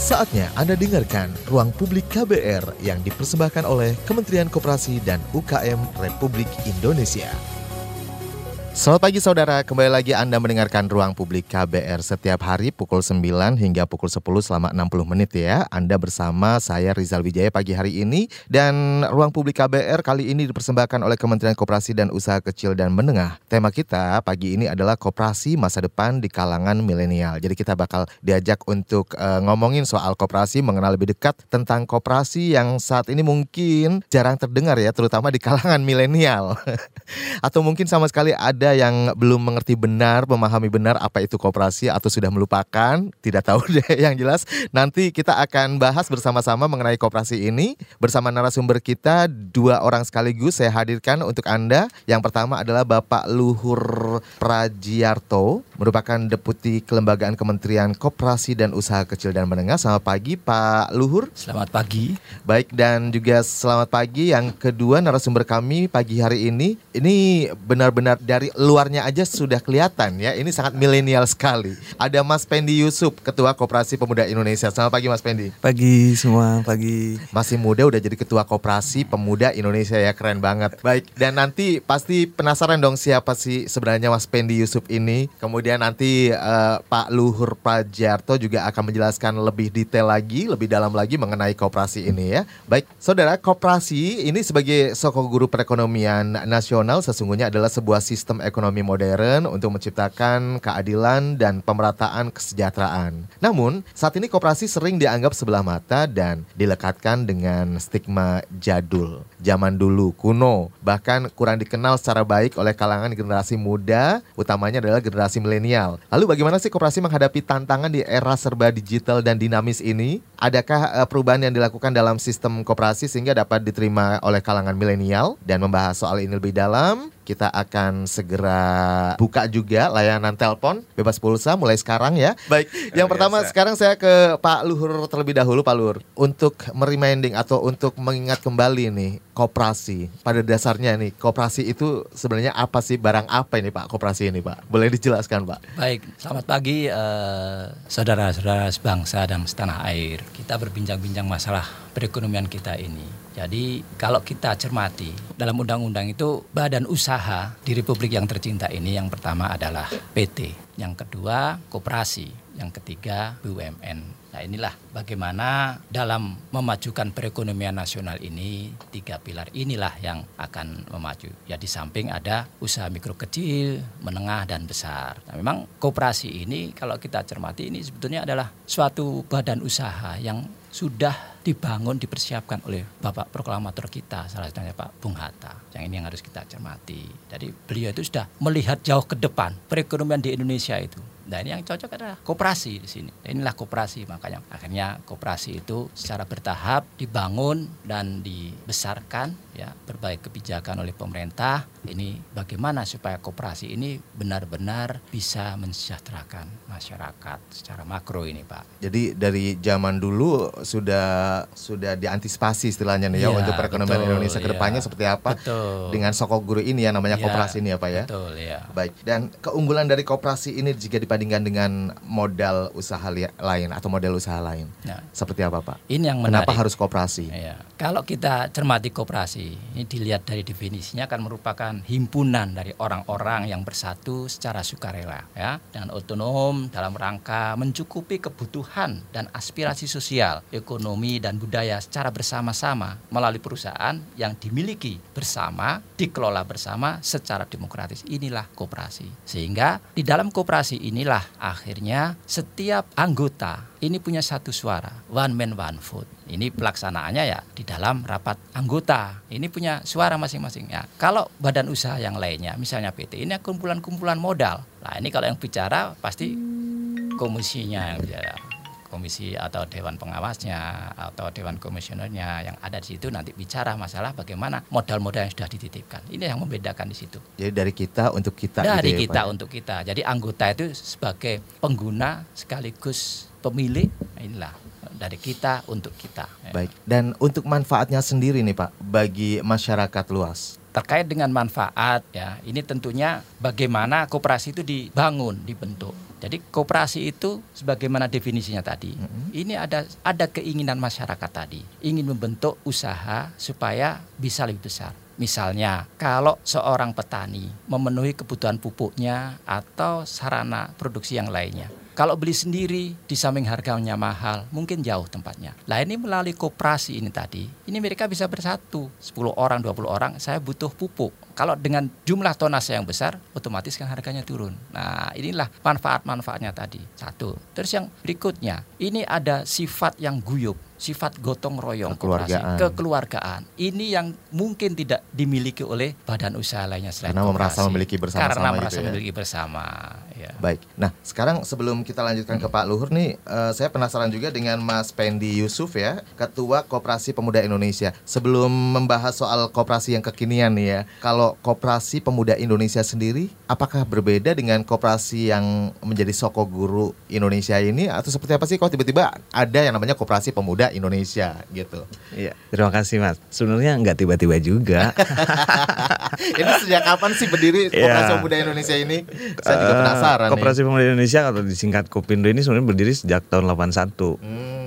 Saatnya Anda dengarkan Ruang Publik KBR yang dipersembahkan oleh Kementerian Koperasi dan UKM Republik Indonesia. Selamat pagi saudara, kembali lagi Anda mendengarkan Ruang Publik KBR setiap hari pukul 9 hingga pukul 10 selama 60 menit ya. Anda bersama saya Rizal Wijaya pagi hari ini dan Ruang Publik KBR kali ini dipersembahkan oleh Kementerian Koperasi dan Usaha Kecil dan Menengah. Tema kita pagi ini adalah koperasi masa depan di kalangan milenial. Jadi kita bakal diajak untuk uh, ngomongin soal koperasi, mengenal lebih dekat tentang koperasi yang saat ini mungkin jarang terdengar ya, terutama di kalangan milenial. Atau mungkin sama sekali ada yang belum mengerti benar, memahami benar apa itu koperasi atau sudah melupakan, tidak tahu deh yang jelas. Nanti kita akan bahas bersama-sama mengenai koperasi ini bersama narasumber kita dua orang sekaligus saya hadirkan untuk Anda. Yang pertama adalah Bapak Luhur Prajiarto, merupakan Deputi Kelembagaan Kementerian Koperasi dan Usaha Kecil dan Menengah. Selamat pagi Pak Luhur. Selamat pagi. Baik dan juga selamat pagi yang kedua narasumber kami pagi hari ini. Ini benar-benar dari luarnya aja sudah kelihatan ya. Ini sangat milenial sekali. Ada Mas Pendi Yusuf, Ketua Koperasi Pemuda Indonesia. Selamat pagi Mas Pendi. Pagi semua, pagi. Masih muda udah jadi Ketua Koperasi Pemuda Indonesia ya, keren banget. Baik, dan nanti pasti penasaran dong siapa sih sebenarnya Mas Pendi Yusuf ini. Kemudian nanti uh, Pak Luhur Prajarto juga akan menjelaskan lebih detail lagi, lebih dalam lagi mengenai koperasi ini ya. Baik, Saudara, koperasi ini sebagai soko guru perekonomian nasional sesungguhnya adalah sebuah sistem ekonomi modern untuk menciptakan keadilan dan pemerataan kesejahteraan. Namun, saat ini koperasi sering dianggap sebelah mata dan dilekatkan dengan stigma jadul. Zaman dulu, kuno, bahkan kurang dikenal secara baik oleh kalangan generasi muda, utamanya adalah generasi milenial. Lalu bagaimana sih koperasi menghadapi tantangan di era serba digital dan dinamis ini? Adakah uh, perubahan yang dilakukan dalam sistem koperasi sehingga dapat diterima oleh kalangan milenial? Dan membahas soal ini lebih dalam, kita akan segera buka juga layanan telepon bebas pulsa mulai sekarang ya. Baik, yang pertama sekarang saya ke Pak Luhur terlebih dahulu Pak Luhur untuk mereminding atau untuk mengingat kembali nih koperasi. Pada dasarnya nih koperasi itu sebenarnya apa sih barang apa ini Pak koperasi ini Pak? Boleh dijelaskan Pak? Baik, selamat pagi uh, saudara-saudara sebangsa dan setanah air. Kita berbincang-bincang masalah perekonomian kita ini. Jadi kalau kita cermati dalam undang-undang itu badan usaha di Republik yang tercinta ini yang pertama adalah PT, yang kedua koperasi, yang ketiga BUMN. Nah inilah bagaimana dalam memajukan perekonomian nasional ini tiga pilar inilah yang akan memaju. Ya di samping ada usaha mikro kecil, menengah dan besar. Nah, memang koperasi ini kalau kita cermati ini sebetulnya adalah suatu badan usaha yang sudah dibangun, dipersiapkan oleh Bapak Proklamator kita, salah satunya Pak Bung Hatta. Yang ini yang harus kita cermati. Jadi beliau itu sudah melihat jauh ke depan perekonomian di Indonesia itu. Nah ini yang cocok adalah koperasi di sini. Inilah koperasi makanya akhirnya koperasi itu secara bertahap dibangun dan dibesarkan ya berbagai kebijakan oleh pemerintah. Ini bagaimana supaya koperasi ini benar-benar bisa mensejahterakan masyarakat secara makro ini Pak. Jadi dari zaman dulu sudah sudah diantisipasi istilahnya nih ya, ya untuk perekonomian betul, Indonesia ke depannya ya. seperti apa betul. dengan soko guru ini ya namanya ya, koperasi ini ya Pak ya. Betul ya. Baik dan keunggulan dari koperasi ini jika dipandang dibandingkan dengan modal usaha lain atau model usaha lain. Nah, Seperti apa Pak? Ini yang menarik. Kenapa harus kooperasi? Ya. Kalau kita cermati kooperasi, ini dilihat dari definisinya akan merupakan himpunan dari orang-orang yang bersatu secara sukarela ya dan otonom dalam rangka mencukupi kebutuhan dan aspirasi sosial, ekonomi dan budaya secara bersama-sama melalui perusahaan yang dimiliki bersama, dikelola bersama secara demokratis. Inilah kooperasi. Sehingga di dalam kooperasi inilah inilah akhirnya setiap anggota ini punya satu suara, one man one vote. Ini pelaksanaannya ya di dalam rapat anggota. Ini punya suara masing-masing ya. Kalau badan usaha yang lainnya, misalnya PT, ini kumpulan-kumpulan modal. Nah ini kalau yang bicara pasti komisinya yang bicara komisi atau dewan pengawasnya atau dewan komisionernya yang ada di situ nanti bicara masalah bagaimana modal-modal yang sudah dititipkan. Ini yang membedakan di situ. Jadi dari kita untuk kita. Dari gitu ya, kita Pak? untuk kita. Jadi anggota itu sebagai pengguna sekaligus pemilik. Inilah dari kita untuk kita. Baik. Dan untuk manfaatnya sendiri nih Pak bagi masyarakat luas terkait dengan manfaat ya ini tentunya bagaimana koperasi itu dibangun dibentuk jadi koperasi itu sebagaimana definisinya tadi, hmm. ini ada ada keinginan masyarakat tadi, ingin membentuk usaha supaya bisa lebih besar. Misalnya, kalau seorang petani memenuhi kebutuhan pupuknya atau sarana produksi yang lainnya, kalau beli sendiri di samping harganya mahal, mungkin jauh tempatnya. Lah ini melalui koperasi ini tadi, ini mereka bisa bersatu. 10 orang, 20 orang, saya butuh pupuk. Kalau dengan jumlah tonase yang besar, otomatis kan harganya turun. Nah, inilah manfaat-manfaatnya tadi. Satu. Terus yang berikutnya, ini ada sifat yang guyup sifat gotong royong kekeluargaan. kekeluargaan. Ini yang mungkin tidak dimiliki oleh badan usaha lainnya selain Karena merasa memiliki bersama-sama Karena gitu merasa ya. memiliki bersama. Ya. Baik. Nah, sekarang sebelum kita lanjutkan ke Pak Luhur nih, uh, saya penasaran juga dengan Mas Pendi Yusuf ya, Ketua Koperasi Pemuda Indonesia. Sebelum membahas soal koperasi yang kekinian nih ya, kalau Koperasi Pemuda Indonesia sendiri, apakah berbeda dengan koperasi yang menjadi soko guru Indonesia ini atau seperti apa sih? Kok tiba-tiba ada yang namanya Koperasi Pemuda Indonesia gitu? Iya. Terima kasih Mas. Sebenarnya nggak tiba-tiba juga. ini sejak kapan sih berdiri Koperasi yeah. Pemuda Indonesia ini? Saya juga penasaran. Uh, Koperasi Pemuda Indonesia atau disingkat Kopindo ini sebenarnya berdiri sejak tahun 81. Hmm.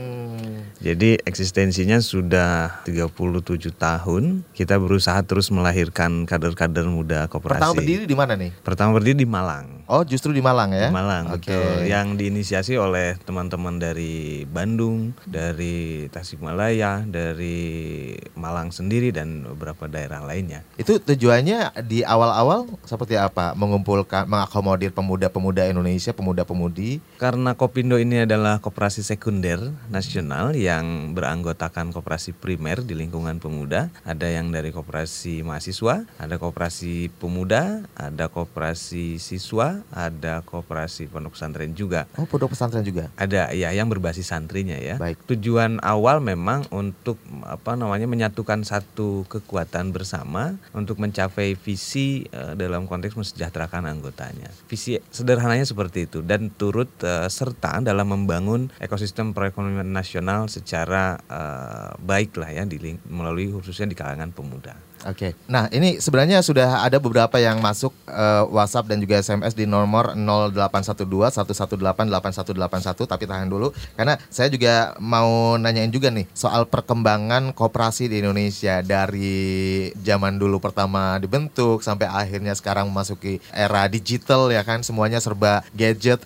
Jadi eksistensinya sudah 37 tahun. Kita berusaha terus melahirkan kader-kader muda koperasi. Pertama berdiri di mana nih? Pertama berdiri di Malang. Oh, justru di Malang ya? Di Malang. Oke. Okay. Yang diinisiasi oleh teman-teman dari Bandung, dari Tasikmalaya, dari Malang sendiri dan beberapa daerah lainnya. Itu tujuannya di awal-awal seperti apa? Mengumpulkan, mengakomodir pemuda-pemuda Indonesia, pemuda-pemudi. Karena Kopindo ini adalah koperasi sekunder nasional ya yang beranggotakan koperasi primer di lingkungan pemuda, ada yang dari koperasi mahasiswa, ada koperasi pemuda, ada koperasi siswa, ada koperasi pondok pesantren juga. Oh, pondok pesantren juga. Ada ya yang berbasis santrinya ya. Baik. Tujuan awal memang untuk apa namanya menyatukan satu kekuatan bersama untuk mencapai visi uh, dalam konteks mensejahterakan anggotanya. Visi sederhananya seperti itu dan turut uh, serta dalam membangun ekosistem perekonomian nasional secara uh, baik lah ya di, melalui khususnya di kalangan pemuda. Oke. Okay. Nah, ini sebenarnya sudah ada beberapa yang masuk uh, WhatsApp dan juga SMS di nomor 0812 118 8181 tapi tahan dulu karena saya juga mau nanyain juga nih soal perkembangan koperasi di Indonesia dari zaman dulu pertama dibentuk sampai akhirnya sekarang memasuki era digital ya kan semuanya serba gadget.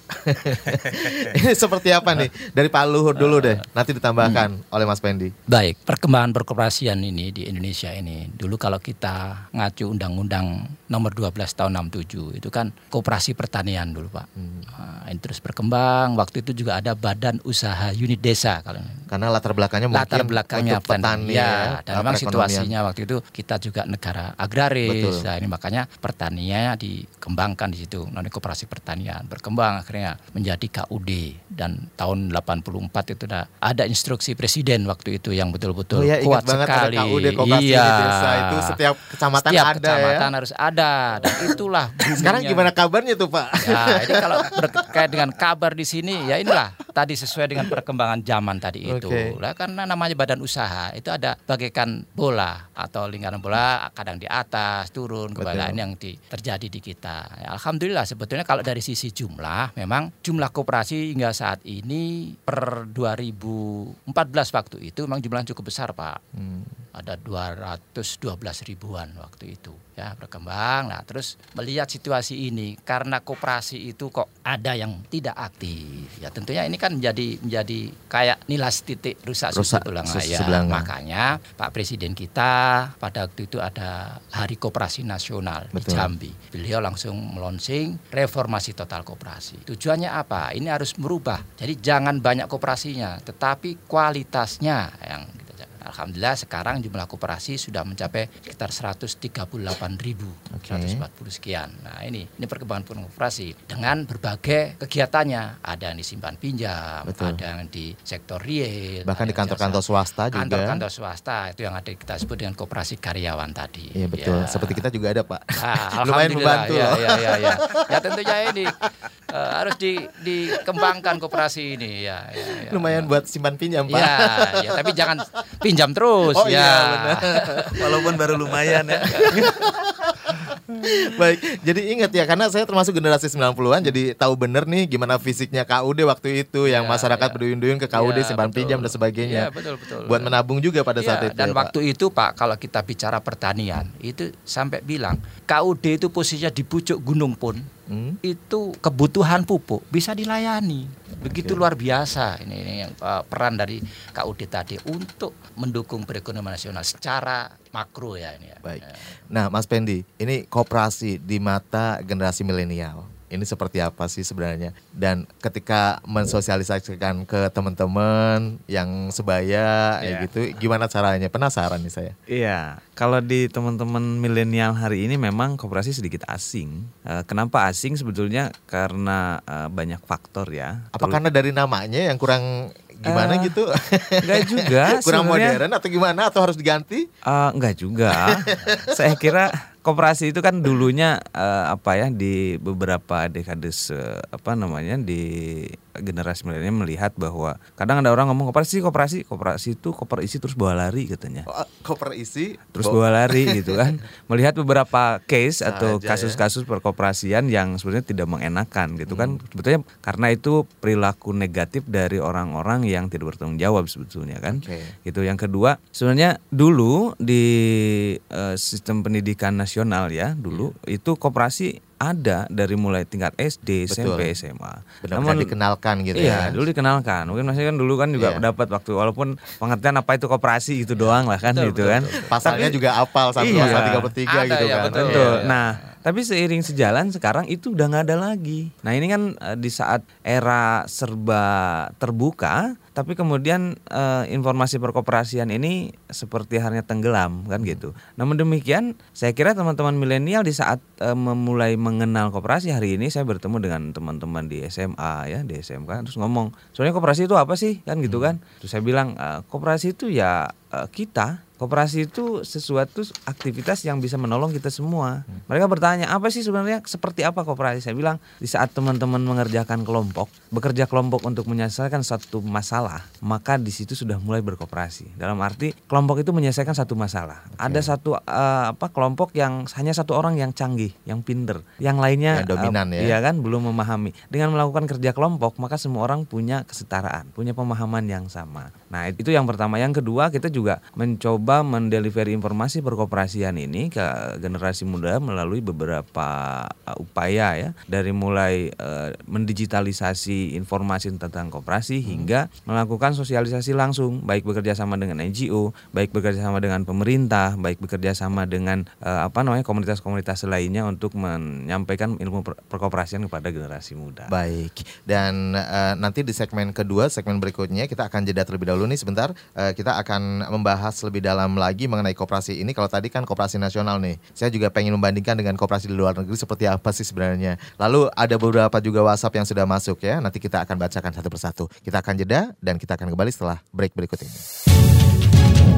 ini seperti apa nih? Dari Pak Luhur dulu deh, nanti ditambahkan hmm. oleh Mas Pendi. Baik, perkembangan perkoperasian ini di Indonesia ini dulu kalau kita ngacu undang-undang nomor 12 tahun 67 itu kan koperasi pertanian dulu Pak. Hmm. Nah, ini terus berkembang. Waktu itu juga ada badan usaha unit desa kalau karena latar belakangnya mungkin latar belakangnya untuk petani ya, dan memang situasinya waktu itu kita juga negara agraris. Nah, ini makanya pertaniannya dikembangkan di situ. Nanti koperasi pertanian berkembang akhirnya menjadi KUD dan tahun 84 itu ada, instruksi presiden waktu itu yang betul-betul oh, ya, kuat sekali. KUD, iya. desa itu setiap kecamatan setiap ada ya? kecamatan ya? harus ada dan itulah buminya. Sekarang gimana kabarnya tuh Pak? Ya, ini kalau berkait dengan kabar di sini ya inilah tadi sesuai dengan perkembangan zaman tadi itu. Okay. Lah karena namanya badan usaha itu ada bagaikan bola atau lingkaran bola kadang di atas turun ke bawah ini yang di, terjadi di kita. Ya, Alhamdulillah sebetulnya kalau dari sisi jumlah memang jumlah koperasi hingga saat ini per 2014 waktu itu memang jumlahnya cukup besar Pak. Hmm. Ada 212 ribuan waktu itu ya berkembang. Nah terus melihat situasi ini karena koperasi itu kok ada yang tidak aktif. Ya tentunya ini kan menjadi menjadi kayak nilas titik rusak, rusak tulang ya. Makanya Pak Presiden kita pada waktu itu ada Hari Koperasi Nasional Betul. di Jambi. Beliau langsung melonsing reformasi total koperasi. Tujuannya apa? Ini harus merubah. Jadi jangan banyak koperasinya, tetapi kualitasnya yang Alhamdulillah sekarang jumlah koperasi sudah mencapai sekitar 138 ribu, okay. 140 sekian. Nah ini ini perkembangan koperasi dengan berbagai kegiatannya. Ada yang disimpan pinjam, Betul. ada yang di sektor real, bahkan di kantor-kantor swasta juga. Kantor-kantor swasta itu yang ada kita sebut dengan koperasi karyawan tadi. Iya betul. Ya. Seperti kita juga ada pak. Nah, Lumayan membantu. Ya, ya, ya, ya. ya tentunya ini uh, harus di, dikembangkan koperasi ini ya. ya, ya Lumayan ya. buat simpan pinjam pak. Ya, ya tapi jangan pinjam pinjam terus oh, ya. Iya, benar. Walaupun baru lumayan ya. Baik, jadi ingat ya karena saya termasuk generasi 90-an jadi tahu bener nih gimana fisiknya KUD waktu itu yang Ya, masyarakat ya. berduyun-duyun ke KUD Ya, simpan betul. pinjam dan sebagainya. Ya, betul, betul. Buat menabung juga pada Ya, saat itu. dan ya, Pak. waktu itu Pak kalau kita bicara pertanian itu sampai bilang KUD itu posisinya di pucuk gunung pun Hmm? itu kebutuhan pupuk bisa dilayani begitu luar biasa ini, ini yang uh, peran dari KUD tadi untuk mendukung perekonomian nasional secara makro ya ini ya. Baik. Ya. Nah, Mas Pendi, ini koperasi di mata generasi milenial. Ini seperti apa sih sebenarnya? Dan ketika mensosialisasikan ke teman-teman yang sebaya ya Iya. gitu, gimana caranya? Penasaran nih saya. Iya, kalau di teman-teman milenial hari ini memang koperasi sedikit asing. Eh, Kenapa asing? Sebetulnya karena eh, banyak faktor ya. Apa Terus- karena dari namanya yang kurang gimana Eh, gitu? Enggak juga. kurang modern atau gimana atau harus diganti? Eh, enggak juga. Saya kira koperasi itu kan dulunya eh, apa ya di beberapa dekade se- apa namanya di generasi milenial melihat bahwa kadang ada orang ngomong koperasi koperasi koperasi itu koper isi terus bawa lari katanya. Oh, koper isi terus bawa lari gitu kan melihat beberapa case atau Aja ya. kasus-kasus perkoperasian yang sebenarnya tidak mengenakan gitu kan Hmm. sebetulnya karena itu perilaku negatif dari orang-orang yang tidak bertanggung jawab sebetulnya kan Oke. gitu yang kedua sebenarnya dulu di eh, sistem pendidikan nasional ya dulu itu koperasi ada dari mulai tingkat SD, Betul. SMP, SMA. benar-benar dikenalkan gitu iya, ya. dulu dikenalkan. Mungkin masih kan dulu kan juga Iya. dapat waktu walaupun pengertian apa itu koperasi gitu doang lah kan Betul, gitu betul, kan. betul. Pasalnya Tapi- juga apal satu Iya. pasal 33 Ada gitu ya, kan. betul. Betul. Iya. Nah, tapi seiring sejalan sekarang itu udah nggak ada lagi. Nah ini kan eh, di saat era serba terbuka, tapi kemudian eh, informasi perkoperasian ini seperti halnya tenggelam kan gitu. Namun demikian, saya kira teman-teman milenial di saat eh, memulai mengenal koperasi hari ini, saya bertemu dengan teman-teman di SMA ya di SMK terus ngomong, soalnya koperasi itu apa sih kan gitu kan? Terus saya bilang, "Eh, koperasi itu ya eh, kita Koperasi itu sesuatu aktivitas yang bisa menolong kita semua. Mereka bertanya, apa sih sebenarnya seperti apa koperasi? Saya bilang, di saat teman-teman mengerjakan kelompok, bekerja kelompok untuk menyelesaikan satu masalah, maka di situ sudah mulai berkoperasi. Dalam arti kelompok itu menyelesaikan satu masalah. Ada satu eh, apa kelompok yang hanya satu orang yang canggih, yang pinter, yang lainnya Yang dominan eh, ya. iya kan belum memahami. Dengan melakukan kerja kelompok, maka semua orang punya kesetaraan, punya pemahaman yang sama. Nah, itu yang pertama. Yang kedua, kita juga mencoba mendeliver informasi perkoperasian ini ke generasi muda melalui beberapa uh, upaya ya. Dari mulai uh, mendigitalisasi informasi tentang koperasi hingga melakukan sosialisasi langsung, baik bekerja sama dengan NGO, baik bekerja sama dengan pemerintah, baik bekerja sama dengan uh, apa namanya komunitas-komunitas lainnya untuk menyampaikan ilmu per- perkoperasian kepada generasi muda. Baik, dan eh, nanti di segmen kedua, segmen berikutnya kita akan jeda terlebih dahulu nih sebentar. Eh, kita akan membahas lebih dalam lagi mengenai koperasi ini. Kalau tadi kan koperasi nasional nih, saya juga pengen membandingkan dengan koperasi di luar negeri seperti apa sih sebenarnya. Lalu ada beberapa juga WhatsApp yang sudah masuk ya. Nanti kita akan bacakan satu persatu. Kita akan jeda dan kita akan kembali setelah break berikut ini.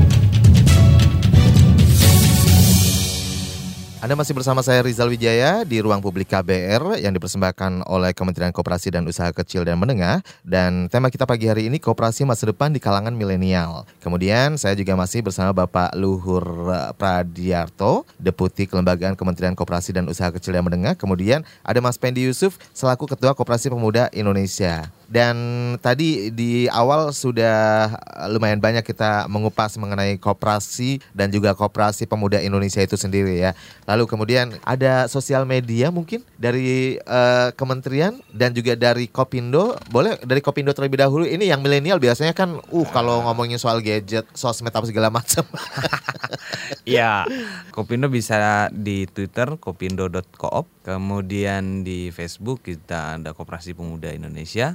Anda masih bersama saya Rizal Wijaya di ruang publik KBR yang dipersembahkan oleh Kementerian Koperasi dan Usaha Kecil dan Menengah dan tema kita pagi hari ini koperasi masa depan di kalangan milenial. Kemudian saya juga masih bersama Bapak Luhur Pradiarto, Deputi Kelembagaan Kementerian Koperasi dan Usaha Kecil dan Menengah. Kemudian ada Mas Pendi Yusuf selaku Ketua Koperasi Pemuda Indonesia. Dan tadi di awal sudah lumayan banyak kita mengupas mengenai koperasi dan juga koperasi pemuda Indonesia itu sendiri ya. Lalu kemudian ada sosial media mungkin dari eh, kementerian dan juga dari Kopindo. Boleh dari Kopindo terlebih dahulu. Ini yang milenial biasanya kan uh kalau ngomongin soal gadget, sosmed apa segala macam. Iya. Kopindo bisa di Twitter kopindo.coop, kemudian di Facebook kita ada Koperasi Pemuda Indonesia.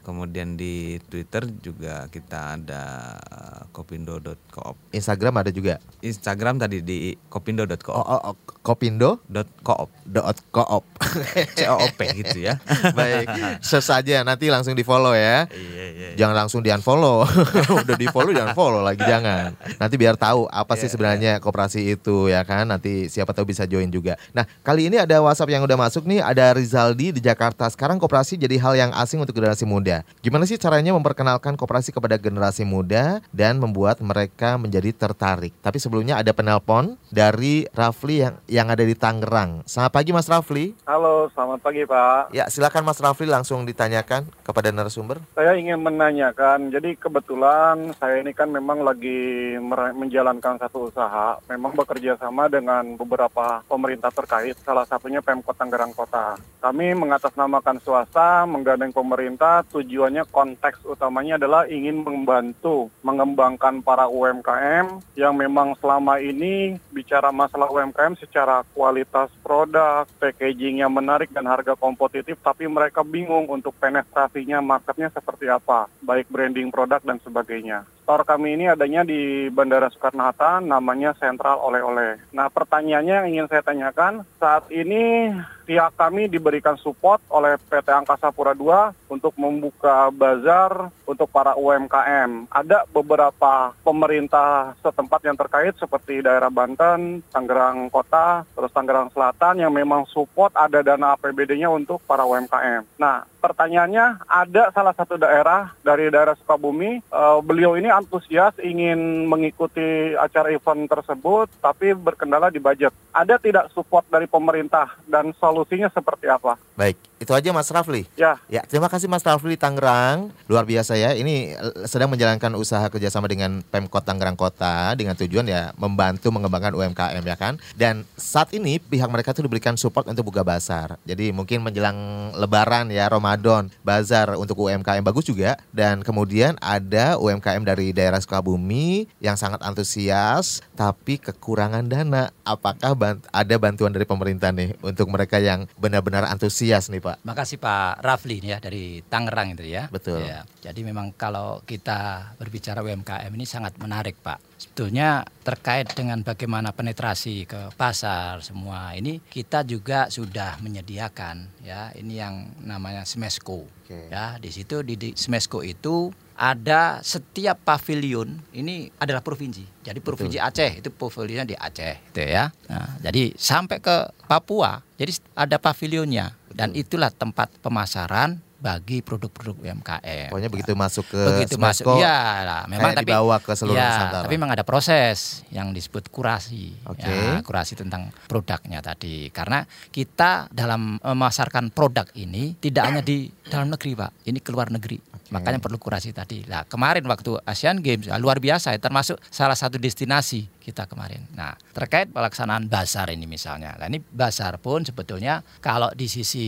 Kemudian di Twitter juga kita ada uh, kopindo.coop. Instagram ada juga. Instagram tadi di Oh, kopindo.coop. oh, oh Kopindo Dot .coop. dot coop. COOP gitu ya. Baik, search saja nanti langsung di follow ya. Iya, iya. Jangan langsung di unfollow. Udah di follow jangan follow lagi jangan. Nanti biar tahu apa sih Iya, sebenarnya koperasi itu ya kan. Nanti siapa tahu bisa join juga. Nah, kali ini ada WhatsApp yang udah masuk nih, ada Rizaldi di Jakarta. Sekarang koperasi jadi hal yang asing untuk generasi muda. Gimana sih caranya memperkenalkan koperasi kepada generasi muda dan membuat mereka menjadi tertarik. Tapi sebelumnya ada penelpon dari Rafli yang yang ada di Tangerang. Selamat pagi Mas Rafli. Halo, selamat pagi Pak. Ya, silakan Mas Rafli langsung ditanyakan kepada narasumber. Saya ingin menanyakan, jadi kebetulan saya ini kan memang lagi menjalankan satu usaha, memang bekerja sama dengan beberapa pemerintah terkait, salah satunya Pemkot Tangerang Kota. Kami mengatasnamakan swasta, menggandeng pemerintah, tujuannya konteks utamanya adalah ingin membantu mengembangkan para UMKM yang memang selama ini bicara masalah UMKM secara kualitas produk, packaging yang menarik dan harga kompetitif, tapi mereka bingung untuk penetrasinya marketnya seperti apa, baik branding produk dan sebagainya. Store kami ini adanya di Bandara Soekarno-Hatta, namanya Sentral Oleh-Oleh. Nah pertanyaannya yang ingin saya tanyakan, saat ini pihak kami diberikan support oleh PT Angkasa Pura II untuk membuka bazar untuk para UMKM. Ada beberapa pemerintah setempat yang terkait seperti daerah Banten, Tangerang Kota, terus Tangerang Selatan yang memang support ada dana APBD-nya untuk para UMKM. Nah, pertanyaannya ada salah satu daerah dari daerah Sukabumi, uh, beliau ini antusias ingin mengikuti acara event tersebut, tapi berkendala di budget. Ada tidak support dari pemerintah dan solusi solusinya seperti apa. Baik, itu aja Mas Rafli. Ya. Ya, terima kasih Mas Rafli Tangerang. Luar biasa ya. Ini eh, sedang menjalankan usaha kerjasama dengan Pemkot Tangerang Kota dengan tujuan ya membantu mengembangkan UMKM ya kan. Dan saat ini pihak mereka itu diberikan support untuk buka bazar. Jadi mungkin menjelang Lebaran ya Ramadan, bazar untuk UMKM bagus juga. Dan kemudian ada UMKM dari daerah Sukabumi yang sangat antusias tapi kekurangan dana. Apakah bant ada bantuan dari pemerintah nih untuk mereka yang benar-benar antusias nih Pak? Pak. Makasih Pak Rafli ya dari Tangerang itu ya. Betul. Ya, jadi memang kalau kita berbicara UMKM ini sangat menarik Pak. Sebetulnya terkait dengan bagaimana penetrasi ke pasar semua ini kita juga sudah menyediakan ya ini yang namanya Smesco. Okay. Ya di situ di, di Smesco itu ada setiap pavilion ini adalah provinsi. Jadi provinsi Betul. Aceh itu pavilionnya di Aceh itu ya. Nah, jadi sampai ke Papua jadi ada pavilionnya dan itulah tempat pemasaran bagi produk-produk UMKM. Pokoknya begitu masuk ke begitu masuk, ya lah. Memang tapi dibawa ke seluruh ya, Nusantara. Tapi memang ada proses yang disebut kurasi, okay. ya, kurasi tentang produknya tadi. Karena kita dalam memasarkan produk ini tidak hanya di dalam negeri, Pak. Ini keluar negeri. Okay. Makanya perlu kurasi tadi. Nah, kemarin waktu Asian Games luar biasa, ya, termasuk salah satu destinasi kita kemarin. Nah, terkait pelaksanaan basar ini misalnya. Nah, ini basar pun sebetulnya kalau di sisi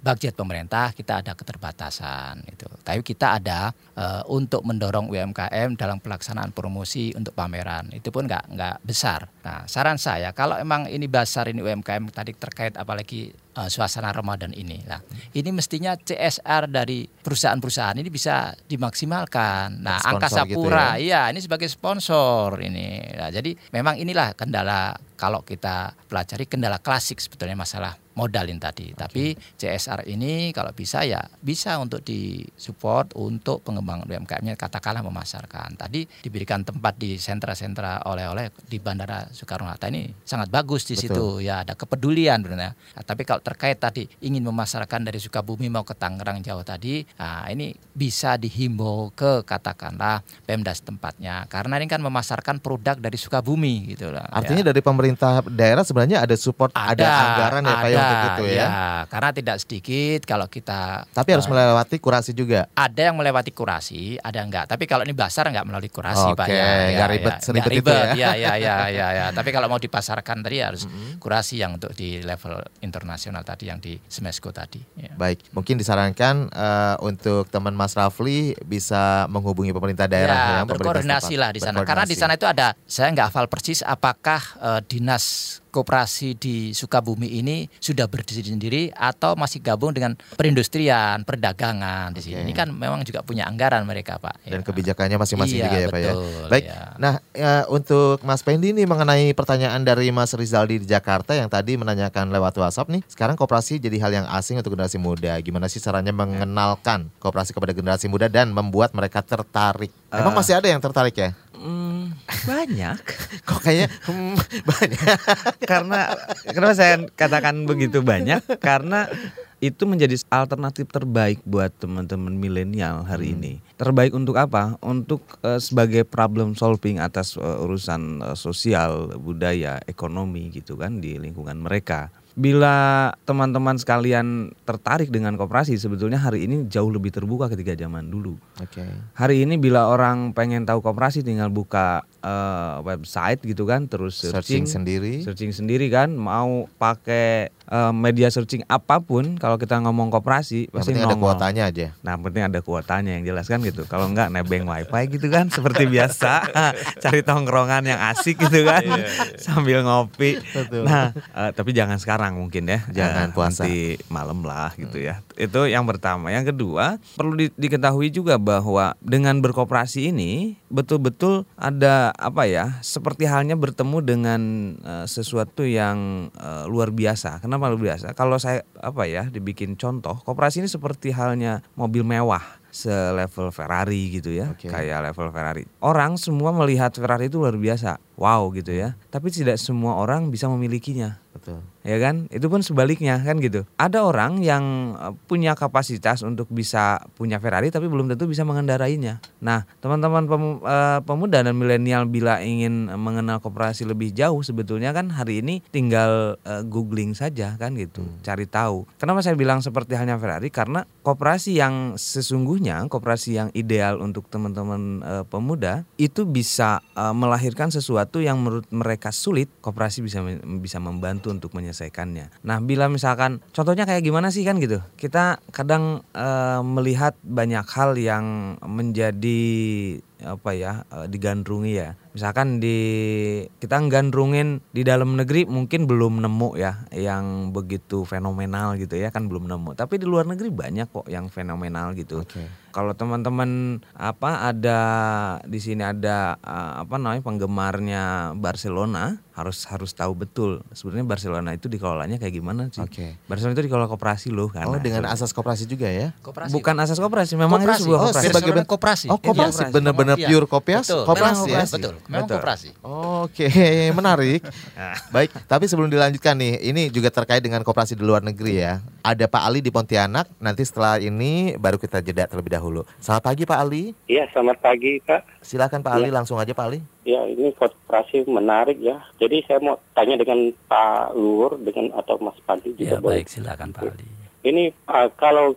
budget pemerintah kita ada keterbatasan itu. Tapi kita ada e, untuk mendorong UMKM dalam pelaksanaan promosi untuk pameran. Itu pun nggak nggak besar. Nah, saran saya kalau emang ini basar ini UMKM tadi terkait apalagi uh, suasana Ramadan ini. Nah, ini mestinya CSR dari perusahaan-perusahaan ini bisa dimaksimalkan. Nah, Angkasa gitu Pura, ya? iya ini sebagai sponsor ini. Nah, jadi memang inilah kendala kalau kita pelajari kendala klasik sebetulnya masalah modalin tadi. Okay. Tapi CSR ini kalau bisa ya bisa untuk disupport untuk pengembangan UMKM-nya katakanlah memasarkan. Tadi diberikan tempat di sentra-sentra oleh-oleh di Bandara Soekarno-Hatta ini sangat bagus di Betul. situ ya ada kepedulian benar. Nah, tapi kalau terkait tadi ingin memasarkan dari Sukabumi mau ke Tangerang jauh tadi, nah ini bisa dihimbau ke katakanlah Pemda tempatnya karena ini kan memasarkan produk dari Sukabumi gitu lah. Artinya ya. dari pemerintah daerah sebenarnya ada support, ada, ada anggaran ya Pak untuk itu ya. ya. Karena tidak sedikit kalau kita Tapi harus uh, melewati kurasi juga. Ada yang melewati kurasi, ada enggak. Tapi kalau ini basar enggak melalui kurasi okay. Pak ya. ya, ribet ya, seribet itu ya. Ya ya ya ya ya. Tapi kalau mau dipasarkan tadi harus mm -hmm. kurasi yang untuk di level internasional tadi yang di Smesco tadi. Ya. Baik, mungkin disarankan uh, untuk teman Mas Rafli bisa menghubungi pemerintah daerah ya, yang berkoordinasi lah di sana. Karena di sana itu ada saya nggak hafal persis apakah uh, dinas koperasi di Sukabumi ini sudah berdiri sendiri atau masih gabung dengan perindustrian, perdagangan di sini. Okay. Ini kan memang juga punya anggaran mereka, Pak. Dan ya. kebijakannya masing-masing iya, juga ya, betul, Pak ya. Baik. Ya. Nah, ya, untuk Mas Pendi ini mengenai pertanyaan dari Mas Rizaldi di Jakarta yang tadi menanyakan lewat WhatsApp nih, sekarang koperasi jadi hal yang asing untuk generasi muda. Gimana sih caranya mengenalkan koperasi kepada generasi muda dan membuat mereka tertarik? Emang uh, masih ada yang tertarik ya? Banyak. Kok kayaknya hmm, banyak. karena kenapa saya katakan begitu banyak? Karena itu menjadi alternatif terbaik buat teman-teman milenial hari hmm. ini. Terbaik untuk apa? Untuk uh, sebagai problem solving atas uh, urusan uh, sosial, budaya, ekonomi gitu kan di lingkungan mereka bila teman-teman sekalian tertarik dengan koperasi sebetulnya hari ini jauh lebih terbuka ketika zaman dulu. Oke. Okay. Hari ini bila orang pengen tahu koperasi tinggal buka uh, website gitu kan terus searching, searching sendiri. Searching sendiri kan mau pakai uh, media searching apa pun kalau kita ngomong koperasi pasti ada kuotanya aja. Nah, penting ada kuotanya yang jelas kan gitu. Kalau enggak nebeng wifi gitu kan seperti biasa cari tongkrongan yang asik gitu kan iya, iya, iya. sambil ngopi. Betul. Nah, uh, tapi jangan sekarang sekarang mungkin ya jangan ya, puasa nanti malam lah gitu hmm. ya itu yang pertama yang kedua perlu di, diketahui juga bahwa dengan berkooperasi ini betul-betul ada apa ya seperti halnya bertemu dengan uh, sesuatu yang uh, luar biasa kenapa luar biasa kalau saya apa ya dibikin contoh kooperasi ini seperti halnya mobil mewah selevel Ferrari gitu ya, okay. kayak level Ferrari. Orang semua melihat Ferrari itu luar biasa, wow gitu ya. Tapi tidak semua orang bisa memilikinya. Betul. Ya kan? Itu pun sebaliknya kan gitu. Ada orang yang e, punya kapasitas untuk bisa punya Ferrari tapi belum tentu bisa mengendarainya. Nah, teman-teman e, pemuda dan milenial bila ingin mengenal koperasi lebih jauh sebetulnya kan hari ini tinggal uh, googling saja kan gitu, hmm. cari tahu. Kenapa saya bilang seperti halnya Ferrari? Karena koperasi yang sesungguhnya, koperasi yang ideal untuk teman-teman uh, pemuda itu bisa uh, melahirkan sesuatu yang menurut mereka sulit, koperasi bisa bisa membantu membantu untuk menyelesaikannya. Nah, bila misalkan contohnya kayak gimana sih kan gitu. Kita kadang e, melihat banyak hal yang menjadi apa ya e, digandrungi ya misalkan di kita gandrungin di dalam negeri mungkin belum nemu ya yang begitu fenomenal gitu ya kan belum nemu tapi di luar negeri banyak kok yang fenomenal gitu okay. kalau teman-teman apa ada di sini ada apa namanya penggemarnya Barcelona harus harus tahu betul sebenarnya Barcelona itu dikelolanya kayak gimana sih okay. Barcelona itu dikelola koperasi loh kan oh dengan asas koperasi juga ya koperasi. bukan asas koperasi memang koperasi. itu sebuah koperasi oh, sebagai koperasi oh koperasi bener-bener pure kopias koperasi ya betul memang Betul. koperasi. Oke, menarik. Baik, tapi sebelum dilanjutkan nih, ini juga terkait dengan koperasi di luar negeri ya. Ada Pak Ali di Pontianak, nanti setelah ini baru kita jeda terlebih dahulu. Selamat pagi Pak Ali. Iya, selamat pagi Pak. Silakan Pak ya. Ali, langsung aja Pak Ali. Ya, ini koperasi menarik ya. Jadi saya mau tanya dengan Pak Luhur dengan atau Mas Pandi juga. Ya, baik, silakan Pak Ali. Ini uh, kalau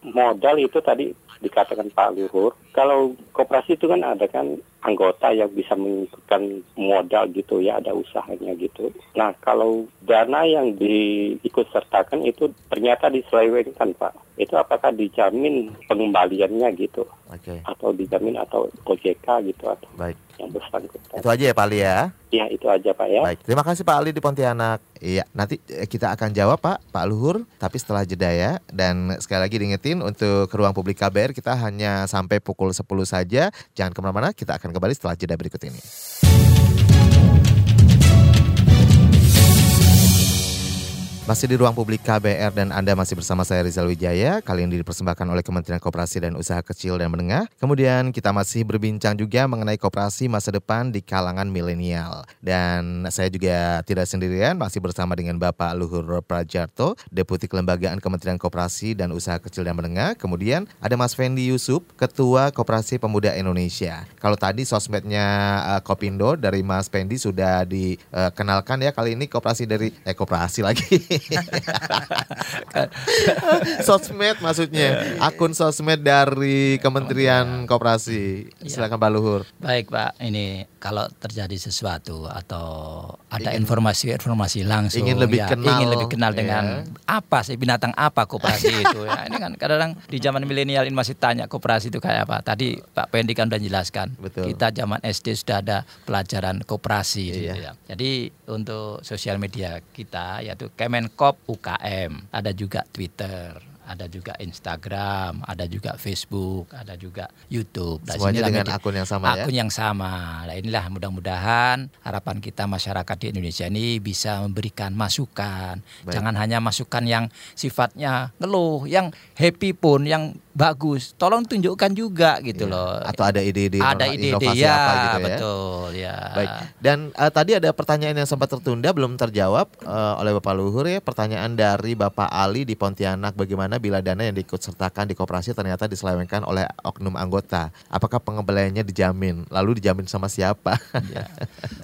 modal itu tadi dikatakan Pak Luhur, kalau koperasi itu kan ada kan anggota yang bisa mengikutkan modal gitu ya ada usahanya gitu. Nah kalau dana yang diikut sertakan itu ternyata diselewengkan Pak. Itu apakah dijamin pengembaliannya gitu? Oke. Okay. Atau dijamin atau OJK gitu atau Baik. Yang bersangkutan. Itu aja ya Pak Ali ya? Iya itu aja Pak ya. Baik. Terima kasih Pak Ali di Pontianak. Iya nanti eh, kita akan jawab Pak Pak Luhur tapi setelah jeda ya dan sekali lagi diingetin untuk ke ruang publik KBR kita hanya sampai pukul 10 saja. Jangan ke mana-mana kita akan akan kembali setelah jeda berikut ini. Masih di ruang publik KBR dan Anda masih bersama saya Rizal Wijaya. Kali ini dipersembahkan oleh Kementerian Koperasi dan Usaha Kecil dan Menengah. Kemudian kita masih berbincang juga mengenai koperasi masa depan di kalangan milenial. Dan saya juga tidak sendirian, masih bersama dengan Bapak Luhur Prajarto, Deputi Kelembagaan Kementerian Koperasi dan Usaha Kecil dan Menengah. Kemudian ada Mas Fendi Yusuf, Ketua Koperasi Pemuda Indonesia. Kalau tadi sosmednya uh, Kopindo dari Mas Fendi sudah dikenalkan ya, kali ini koperasi dari eh koperasi lagi. sosmed maksudnya akun sosmed dari Kementerian Koperasi. Iya. Silakan Pak Luhur. Baik Pak, ini kalau terjadi sesuatu atau ada informasi-informasi langsung ingin lebih ya, kenal ingin lebih kenal dengan ya. apa sih binatang apa koperasi itu ya. Ini kan kadang-kadang di zaman milenial ini masih tanya koperasi itu kayak apa. Tadi Pak Pendi kan sudah jelaskan. Betul. Kita zaman SD sudah ada pelajaran koperasi iya. gitu ya. Jadi untuk sosial media kita yaitu Kemenkop UKM, ada juga Twitter, ada juga Instagram, ada juga Facebook, ada juga YouTube. Nah, Semuanya dengan media, akun yang sama akun ya. Akun yang sama. Nah, inilah mudah-mudahan harapan kita masyarakat di Indonesia ini bisa memberikan masukan. Baik. Jangan hanya masukan yang sifatnya ngeluh, yang happy pun, yang bagus. Tolong tunjukkan juga gitu ya. loh. Atau ada ide-ide ada ide-ide ya, apa gitu ya. Betul ya. Baik. Dan uh, tadi ada pertanyaan yang sempat tertunda belum terjawab uh, oleh Bapak Luhur ya. Pertanyaan dari Bapak Ali di Pontianak bagaimana bila dana yang diikut sertakan di koperasi ternyata diselewengkan oleh oknum anggota. Apakah pengembaliannya dijamin? Lalu dijamin sama siapa? ya.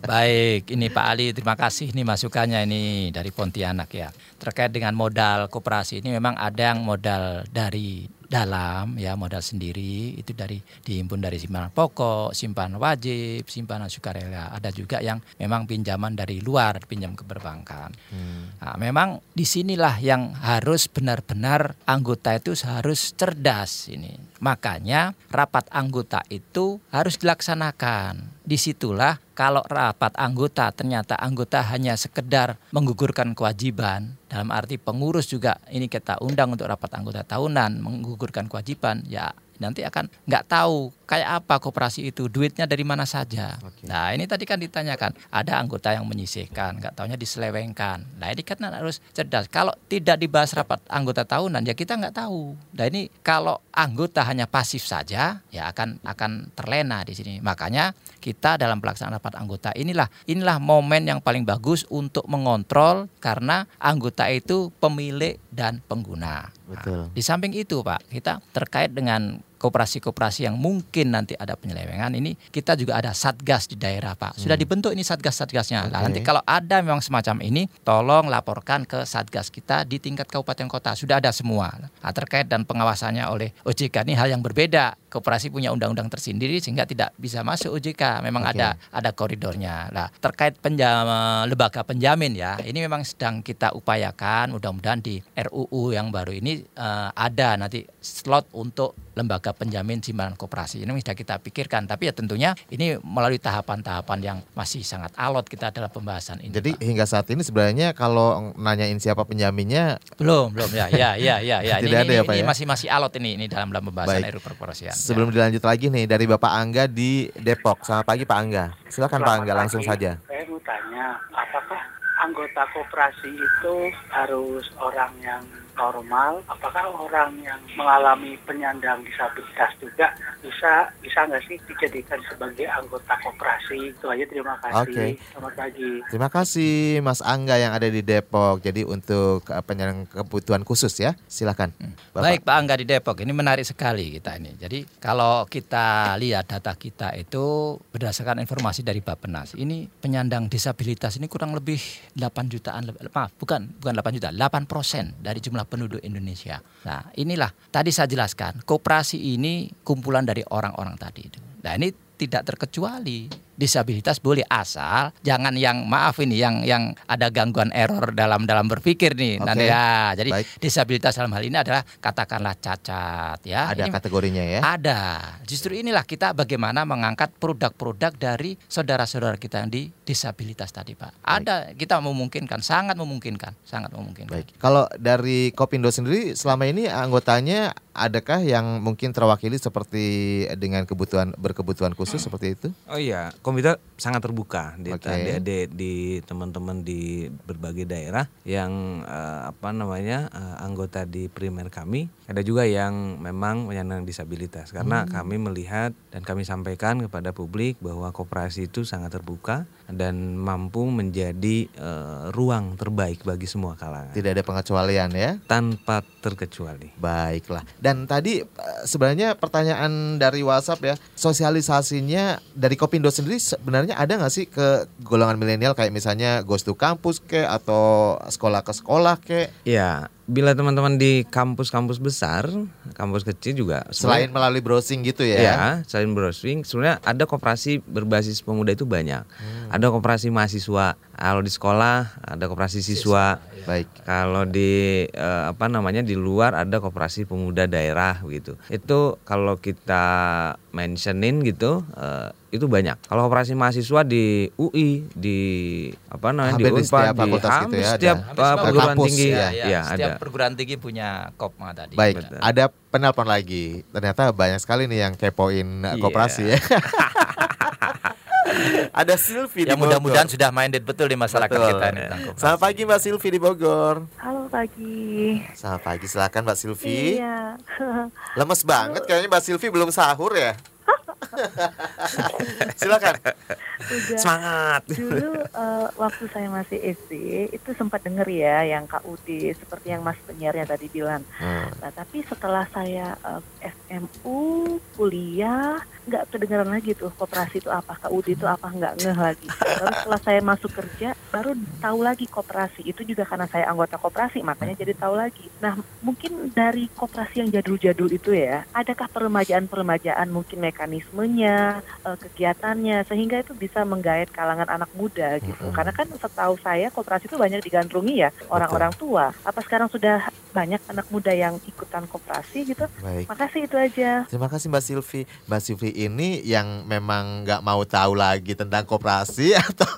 Baik, ini Pak Ali terima kasih nih masukannya ini dari Pontianak ya. Terkait dengan modal koperasi ini memang ada yang modal dari dalam ya modal sendiri itu dari dihimpun dari simpanan pokok, simpanan wajib, simpanan sukarela. Ada juga yang memang pinjaman dari luar pinjam ke perbankan. Hmm. Nah, memang di sinilah yang harus benar-benar anggota itu harus cerdas ini. Makanya rapat anggota itu harus dilaksanakan. Di situlah kalau rapat anggota ternyata anggota hanya sekedar menggugurkan kewajiban dalam arti pengurus juga ini kita undang untuk rapat anggota tahunan menggugurkan kewajiban ya nanti akan nggak tahu kayak apa koperasi itu duitnya dari mana saja. Okay. Nah ini tadi kan ditanyakan ada anggota yang menyisihkan nggak taunya diselewengkan. Nah ini kan harus cerdas. Kalau tidak dibahas rapat anggota tahunan ya kita nggak tahu. Nah ini kalau anggota hanya pasif saja ya akan akan terlena di sini. Makanya kita dalam pelaksanaan rapat anggota inilah inilah momen yang paling bagus untuk mengontrol karena anggota itu pemilik dan pengguna. Betul. Nah, di samping itu Pak kita terkait dengan koperasi-koperasi yang mungkin nanti ada penyelewengan ini kita juga ada satgas di daerah Pak. Sudah hmm. dibentuk ini satgas-satgasnya. Okay. Nah, nanti kalau ada memang semacam ini tolong laporkan ke satgas kita di tingkat kabupaten kota. Sudah ada semua. Nah, terkait dan pengawasannya oleh OJK ini hal yang berbeda. Koperasi punya undang-undang tersendiri sehingga tidak bisa masuk OJK. Memang okay. ada ada koridornya. Nah, terkait penjam, lembaga penjamin ya. Ini memang sedang kita upayakan mudah-mudahan di RUU yang baru ini uh, ada nanti slot untuk lembaga penjamin simpanan koperasi. Ini sudah kita pikirkan, tapi ya tentunya ini melalui tahapan-tahapan yang masih sangat alot kita dalam pembahasan ini. Jadi Pak. hingga saat ini sebenarnya kalau nanyain siapa penjaminnya belum, belum ya, ya, ya, ya, ya. Tidak ini, ada ya Pak ini ya? masih masih alot ini ini dalam dalam pembahasan RUU perkorporasian. Sebelum ya. dilanjut lagi nih dari Bapak Angga di Depok. Selamat pagi Pak Angga. Silakan Selamat Pak Angga langsung pagi. saja. Saya mau tanya, apakah anggota koperasi itu harus orang yang normal, apakah orang yang mengalami penyandang disabilitas juga bisa bisa nggak sih dijadikan sebagai anggota koperasi? Itu aja terima kasih. Okay. Selamat pagi. Terima kasih Mas Angga yang ada di Depok. Jadi untuk uh, penyandang kebutuhan khusus ya, silakan. Hmm. Baik Pak Angga di Depok, ini menarik sekali kita ini. Jadi kalau kita lihat data kita itu berdasarkan informasi dari Bappenas, ini penyandang disabilitas ini kurang lebih 8 jutaan, maaf bukan bukan 8 juta, 8 persen dari jumlah penduduk Indonesia. Nah, inilah tadi saya jelaskan, koperasi ini kumpulan dari orang-orang tadi itu. Nah, ini tidak terkecuali disabilitas boleh asal jangan yang maaf ini yang yang ada gangguan error dalam dalam berpikir nih okay. nanti ya jadi Baik. disabilitas dalam hal ini adalah katakanlah cacat ya ada ini kategorinya ya ada justru inilah kita bagaimana mengangkat produk-produk dari saudara-saudara kita yang di disabilitas tadi pak Baik. ada kita memungkinkan sangat memungkinkan sangat memungkinkan Baik. kalau dari Kopindo sendiri selama ini anggotanya adakah yang mungkin terwakili seperti dengan kebutuhan berkebutuhan khusus hmm. seperti itu oh iya komite sangat terbuka di okay. adik di teman-teman di berbagai daerah yang uh, apa namanya uh, anggota di primer kami ada juga yang memang penyandang disabilitas karena hmm. kami melihat dan kami sampaikan kepada publik bahwa koperasi itu sangat terbuka dan mampu menjadi uh, ruang terbaik bagi semua kalangan. Tidak ada pengecualian ya? Tanpa terkecuali. Baiklah. Dan tadi sebenarnya pertanyaan dari WhatsApp ya, sosialisasinya dari Kopindo sendiri sebenarnya ada nggak sih ke golongan milenial kayak misalnya ghost to kampus ke atau sekolah ke sekolah ke? Ya, bila teman-teman di kampus-kampus besar, kampus kecil juga selain melalui browsing gitu ya. Ya, selain browsing sebenarnya ada koperasi berbasis pemuda itu banyak. Hmm. Ada koperasi mahasiswa. Kalau di sekolah ada koperasi siswa. siswa ya. Baik. Kalau di uh, apa namanya di luar ada koperasi pemuda daerah gitu. Itu kalau kita mentionin gitu uh, itu banyak. Kalau operasi mahasiswa di UI, di apa namanya Hampir di Unpad, di fakultas gitu ya, ada. setiap uh, semua perguruan kampus, tinggi ya. ya, ya, setiap ada. perguruan tinggi punya kopma tadi. Baik, Betul. ada penelpon lagi. Ternyata banyak sekali nih yang kepoin Iya. koperasi ya. ada Silvi di Ya Bogor. mudah-mudahan sudah minded betul di masyarakat Betul. kita koperasi. Selamat pagi Mbak Silvi di Bogor. Halo pagi. Selamat pagi, silakan Mbak Silvi. Iya. Lemes banget kayaknya Mbak Silvi belum sahur ya. silakan. Udah. Semangat. Dulu eh, waktu saya masih SD itu sempat denger ya yang KUD seperti yang Mas penyiarnya tadi bilang. Hmm. Nah, tapi setelah saya eh, SMU, kuliah, nggak kedengeran lagi tuh koperasi itu apa, KUD itu apa, nggak ngeh lagi. Baru setelah saya masuk kerja, baru tahu lagi koperasi. Itu juga karena saya anggota koperasi, makanya jadi tahu lagi. Nah, mungkin dari koperasi yang jadul-jadul itu ya, adakah peremajaan-peremajaan mungkin mekanismenya, eh, kegiatannya, sehingga itu bisa menggait kalangan anak muda gitu. Mm-mm. Karena kan setahu saya koperasi itu banyak digandrungi ya orang-orang tua. Apa sekarang sudah banyak anak muda yang ikutan koperasi gitu? Baik. Makasih itu aja. Terima kasih Mbak Silvi. Mbak Silvi ini yang memang nggak mau tahu lagi tentang koperasi atau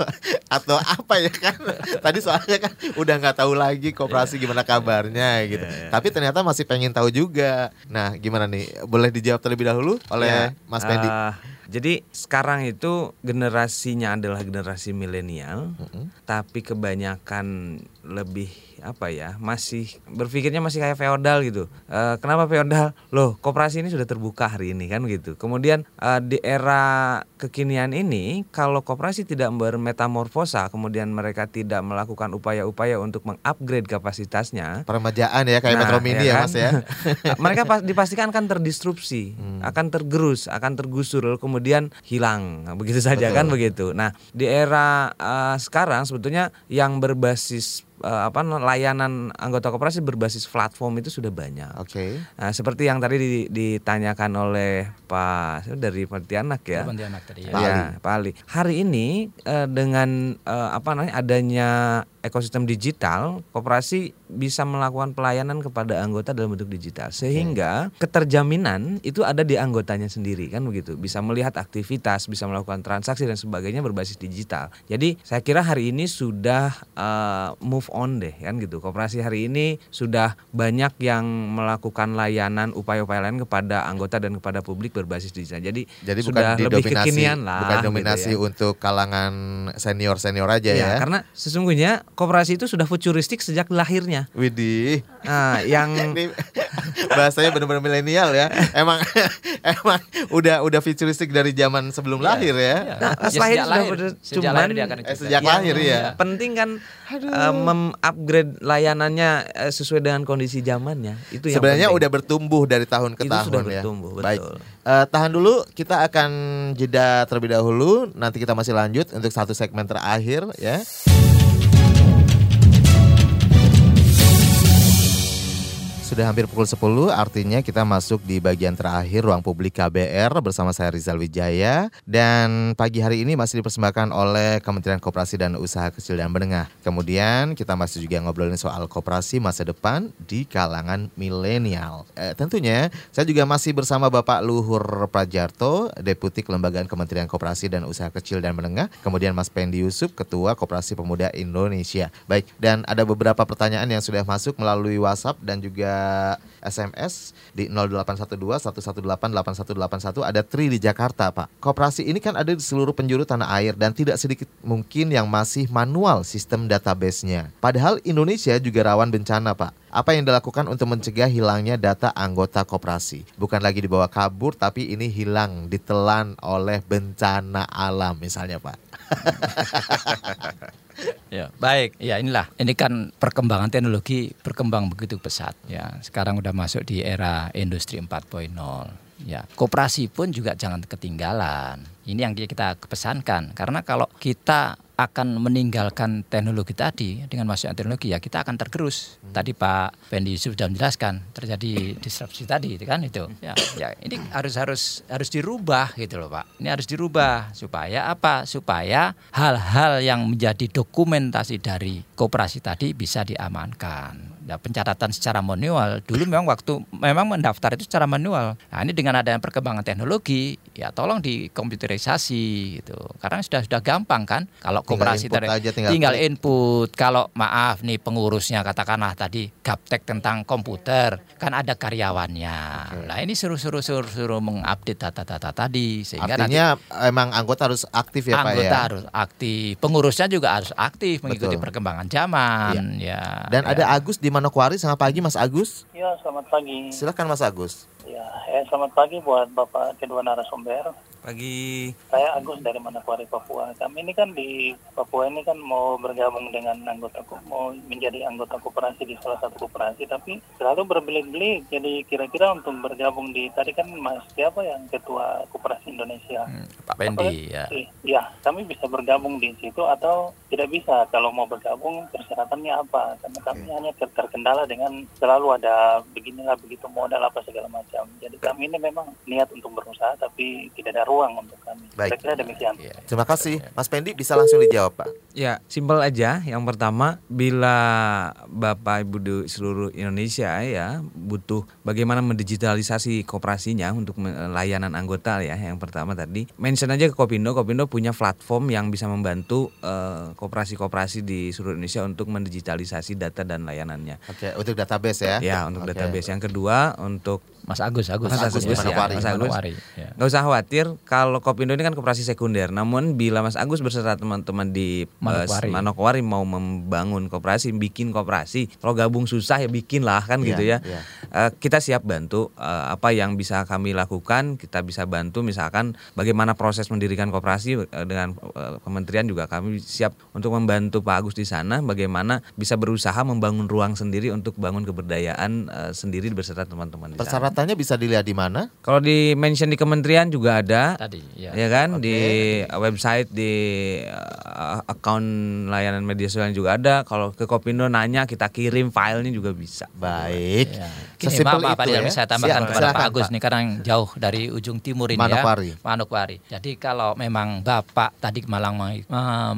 atau apa ya kan? Tadi soalnya kan udah nggak tahu lagi koperasi gimana kabarnya gitu. Tapi ternyata masih pengen tahu juga. Nah, gimana nih? Boleh dijawab terlebih dahulu oleh Ya, Mas Pendi? eh, jadi sekarang itu generasinya adalah generasi milenial, Mm-mm. tapi kebanyakan lebih apa ya masih berpikirnya masih kayak feodal gitu. Eh, kenapa feodal? Loh, koperasi ini sudah terbuka hari ini kan gitu. Kemudian eh, di era kekinian ini, kalau koperasi tidak bermetamorfosa, kemudian mereka tidak melakukan upaya-upaya untuk mengupgrade kapasitasnya, Peremajaan ya kayak Nah, Metro Mini ya, kan? Mas ya. mereka pas, dipastikan akan terdisrupsi, Hmm. akan tergerus, akan tergusur, lalu kemudian hilang, Nah, begitu saja Betul. kan begitu. Nah di era eh, sekarang sebetulnya yang berbasis eh, apa layanan anggota koperasi berbasis platform itu sudah banyak. Oke. Nah, seperti yang tadi di- ditanyakan oleh Pak dari Pontianak ya. Pontianak tadi ya. Pak Ali. Ya, Pak Ali. Hari ini eh, dengan eh, apa namanya adanya ekosistem digital, koperasi bisa melakukan pelayanan kepada anggota dalam bentuk digital. Sehingga keterjaminan itu ada di anggotanya sendiri kan begitu. Bisa melihat aktivitas, bisa melakukan transaksi dan sebagainya berbasis digital. Jadi saya kira hari ini sudah eh, move on deh kan gitu. Koperasi hari ini sudah banyak yang melakukan layanan upaya-upaya lain kepada anggota dan kepada publik berbasis digital. Jadi Jadi sudah bukan lebih kekinian lah bukan gitu dominasi ya. untuk kalangan senior-senior aja Iya, ya. karena sesungguhnya koperasi itu sudah futuristik sejak lahirnya. Widih. Nah, yang Ini bahasanya benar-benar milenial ya. Emang emang udah udah futuristik dari zaman sebelum lahir ya. Nah, Ya, lahir sejak sudah lahir. Sejak cuman lahir dia akan Eh, sejak yang lahir ya. penting kan eh, mengupgrade layanannya eh, sesuai dengan kondisi zamannya. Itu yang Sebenarnya penting. udah bertumbuh dari tahun ke Itu tahun sudah ya. bertumbuh, Baik. betul. Eh, tahan dulu, kita akan jeda terlebih dahulu. Nanti kita masih lanjut untuk satu segmen terakhir ya. Sudah hampir pukul 10, artinya kita masuk di bagian terakhir ruang publik KBR bersama saya Rizal Wijaya. Dan pagi hari ini masih dipersembahkan oleh Kementerian Koperasi dan Usaha Kecil dan Menengah. Kemudian kita masih juga ngobrolin soal koperasi masa depan di kalangan milenial. Eh, tentunya saya juga masih bersama Bapak Luhur Prajarto, Deputi Kelembagaan Kementerian Koperasi dan Usaha Kecil dan Menengah. Kemudian Mas Pendi Yusuf, Ketua Koperasi Pemuda Indonesia. Baik, dan ada beberapa pertanyaan yang sudah masuk melalui WhatsApp dan juga SMS di 0812 118 8181 ada Tri di Jakarta, Pak. Koperasi ini kan ada di seluruh penjuru tanah air dan tidak sedikit mungkin yang masih manual sistem database-nya. Padahal Indonesia juga rawan bencana, Pak. Apa yang dilakukan untuk mencegah hilangnya data anggota koperasi? Bukan lagi dibawa kabur, tapi ini hilang, ditelan oleh bencana alam misalnya, Pak. Ya, baik. Ya, inilah. Ini kan perkembangan teknologi berkembang begitu pesat ya. Sekarang udah masuk di era industri 4.0. Ya, koperasi pun juga jangan ketinggalan. Ini yang kita pesankan karena kalau kita akan meninggalkan teknologi tadi dengan masuknya teknologi ya kita akan tergerus. Tadi Pak Yusuf sudah menjelaskan terjadi disrupsi tadi itu kan itu. Ya, ya ini harus harus harus dirubah gitu loh Pak. Ini harus dirubah supaya apa? Supaya hal-hal yang menjadi dokumentasi dari koperasi tadi bisa diamankan. Ya, pencatatan secara manual dulu memang waktu memang mendaftar itu secara manual. Nah, ini dengan adanya perkembangan teknologi ya tolong dikomputerisasi gitu. Karena sudah sudah gampang kan. Kalau Tinggal koperasi input tinggal tinggal input. Kalau maaf nih pengurusnya katakanlah tadi gaptek tentang komputer, kan ada karyawannya. Nah, ini suruh-suruh suruh-suruh mengupdate data-data tadi sehingga nanti Artinya emang anggota harus aktif ya Pak anggota ya. harus aktif, pengurusnya juga harus aktif mengikuti Betul. perkembangan zaman ya. Dan ya. ada Agus di Manokwari. Selamat pagi Mas Agus. Ya, selamat pagi. Silakan Mas Agus. Ya, eh, selamat pagi buat Bapak kedua narasumber. Pagi. Saya Agus dari Manokwari, Papua. Kami ini kan di Papua ini kan mau bergabung dengan anggota mau menjadi anggota koperasi di salah satu koperasi, tapi selalu berbelit-belit. Jadi kira-kira untuk bergabung di tadi kan Mas siapa yang ketua koperasi Indonesia? Pak Pendi ya. Eh, Ya, kami bisa bergabung di situ atau tidak bisa. Kalau mau bergabung, persyaratannya apa? Karena kami hanya ter- terkendala dengan selalu ada beginilah begitu modal apa segala macam. Jadi kami ini memang niat untuk berusaha, tapi tidak ada ruang untuk kami. Baik. Kira-kira demikian. Iya. Terima kasih. Mas Pendi bisa langsung dijawab Pak. Ya, simpel aja. Yang pertama, bila Bapak Ibu di seluruh Indonesia ya butuh bagaimana mendigitalisasi koperasinya untuk layanan anggota ya. Yang pertama tadi mention aja ke Kopindo. Kopindo punya platform yang bisa membantu eh, koperasi-koperasi di seluruh Indonesia untuk mendigitalisasi data dan layanannya. Oke, untuk database ya. Ya, untuk Oke. database. Yang kedua, untuk Mas Agus, Agus, Mas Agus, ya. ya, Manokwari. Mas Agus. Manokwari, ya. Nggak usah khawatir kalau Kopindo ini kan koperasi sekunder. Namun bila Mas Agus beserta teman-teman di eh, Manokwari. Manokwari mau membangun koperasi, bikin koperasi, kalau gabung susah ya bikin lah kan Iya, gitu ya. iya. Eh, kita siap bantu eh, apa yang bisa kami lakukan, kita bisa bantu misalkan bagaimana proses mendirikan koperasi dengan eh, kementerian juga kami siap untuk membantu Pak Agus di sana bagaimana bisa berusaha membangun ruang sendiri untuk bangun keberdayaan eh, sendiri beserta teman-teman di sana. Persyaratannya bisa dilihat di mana? Kalau di mention di kementerian juga ada. Tadi ya. Ya kan di uh, website di uh, akun layanan media sosial juga ada. Kalau ke Kopindo nanya kita kirim filenya juga bisa. Baik. Ya. Gini, Sesimpel maaf, itu Rizal, ya. saya tambahkan Siap, kepada Pak silakan, Agus Pak. nih karena jauh dari ujung timur ini Manokwari. ya. Manokwari. Jadi kalau memang Bapak tadi Malang eh,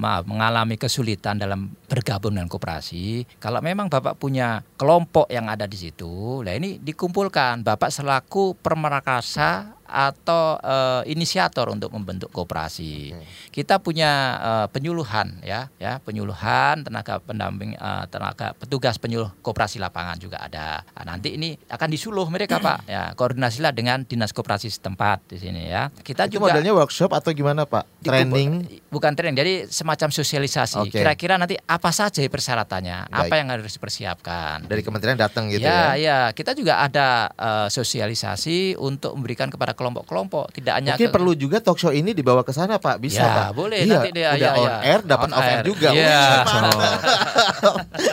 maaf mengalami kesulitan dalam bergabung dengan koperasi, kalau memang Bapak punya kelompok yang ada di situ, nah ini dikumpulkan Bapak selaku permerakasa atau eh, inisiator untuk membentuk koperasi. Kita punya eh, penyuluhan ya, ya penyuluhan tenaga pendamping eh, tenaga petugas penyuluh koperasi lapangan juga ada. Nah, nanti ini akan disuluh mereka Pak. Ya koordinasilah dengan dinas koperasi setempat di sini ya. Kita Itu juga modelnya workshop atau gimana Pak? Training? bukan training jadi semacam sosialisasi Oke. kira-kira nanti apa saja persyaratannya apa Baik. yang harus dipersiapkan Dari kementerian datang gitu ya, ya? ya, kita juga ada eh, sosialisasi untuk memberikan kepada kelompok-kelompok, tidak hanya Mungkin ke- perlu juga talk show ini dibawa ke sana Pak, bisa Ya, Pak? boleh, Iya, nanti dia- udah ya, on ya. air dapat On off air air. juga. Iya.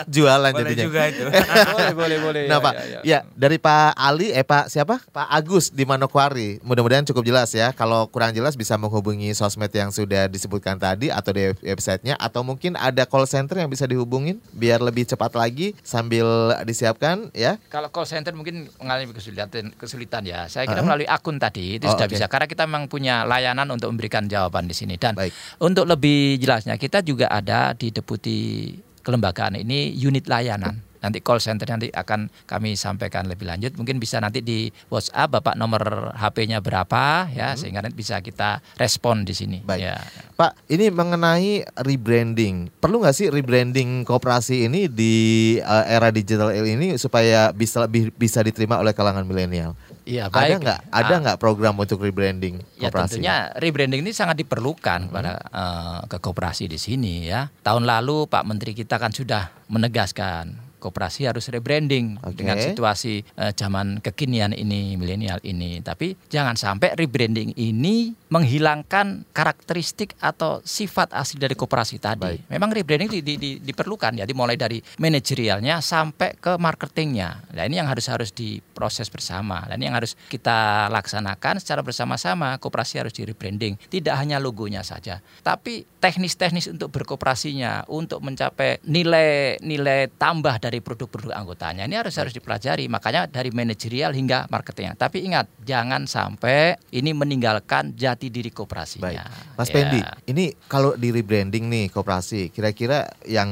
Jualan Boleh jadinya. juga itu. boleh, boleh, boleh. Nah ya, Pak, ya, ya. ya dari Pak Ali, eh Pak siapa? Pak Agus di Manokwari. Mudah-mudahan cukup jelas ya. Kalau kurang jelas bisa menghubungi sosmed yang sudah disebutkan tadi atau di websitenya atau mungkin ada call center yang bisa dihubungin biar lebih cepat lagi sambil disiapkan ya. Kalau call center mungkin mengalami kesulitan, kesulitan ya. Saya kira Ah. melalui akun tadi itu Oh, sudah oke. bisa karena kita memang punya layanan untuk memberikan jawaban di sini dan Baik. untuk lebih jelasnya kita juga ada di deputi kelembagaan ini unit layanan. Nanti call center nanti akan kami sampaikan lebih lanjut. Mungkin bisa nanti di WhatsApp Bapak nomor HP-nya berapa ya sehingga nanti bisa kita respon di sini. Hmm. Baik. Ya. Pak, ini mengenai rebranding. Perlu nggak sih rebranding koperasi ini di uh, era digital ini supaya bisa lebih bisa diterima oleh kalangan milenial? Iya, Ada baik. nggak? Ada Ah. nggak program untuk rebranding Ya koperasi? tentunya rebranding ini sangat diperlukan pada eh, ke koperasi di sini ya. Tahun lalu Pak Menteri kita kan sudah menegaskan koperasi harus rebranding Oke. dengan situasi eh, zaman kekinian ini milenial ini. Tapi jangan sampai rebranding ini menghilangkan karakteristik atau sifat asli dari koperasi tadi. Baik. Memang rebranding di- di- di- diperlukan jadi mulai dari manajerialnya sampai ke marketingnya. Nah ini yang harus harus diproses bersama. Dan ini yang harus kita laksanakan secara bersama-sama. Koperasi harus di rebranding. Tidak hanya logonya saja, tapi teknis-teknis untuk berkooperasinya, untuk mencapai nilai-nilai tambah dari produk-produk anggotanya. Ini harus harus dipelajari. Makanya dari manajerial hingga marketingnya. Tapi ingat, jangan sampai ini meninggalkan jati diri kooperasinya. Baik, Mas Ya. Pendi, ini kalau di rebranding nih koperasi, kira-kira yang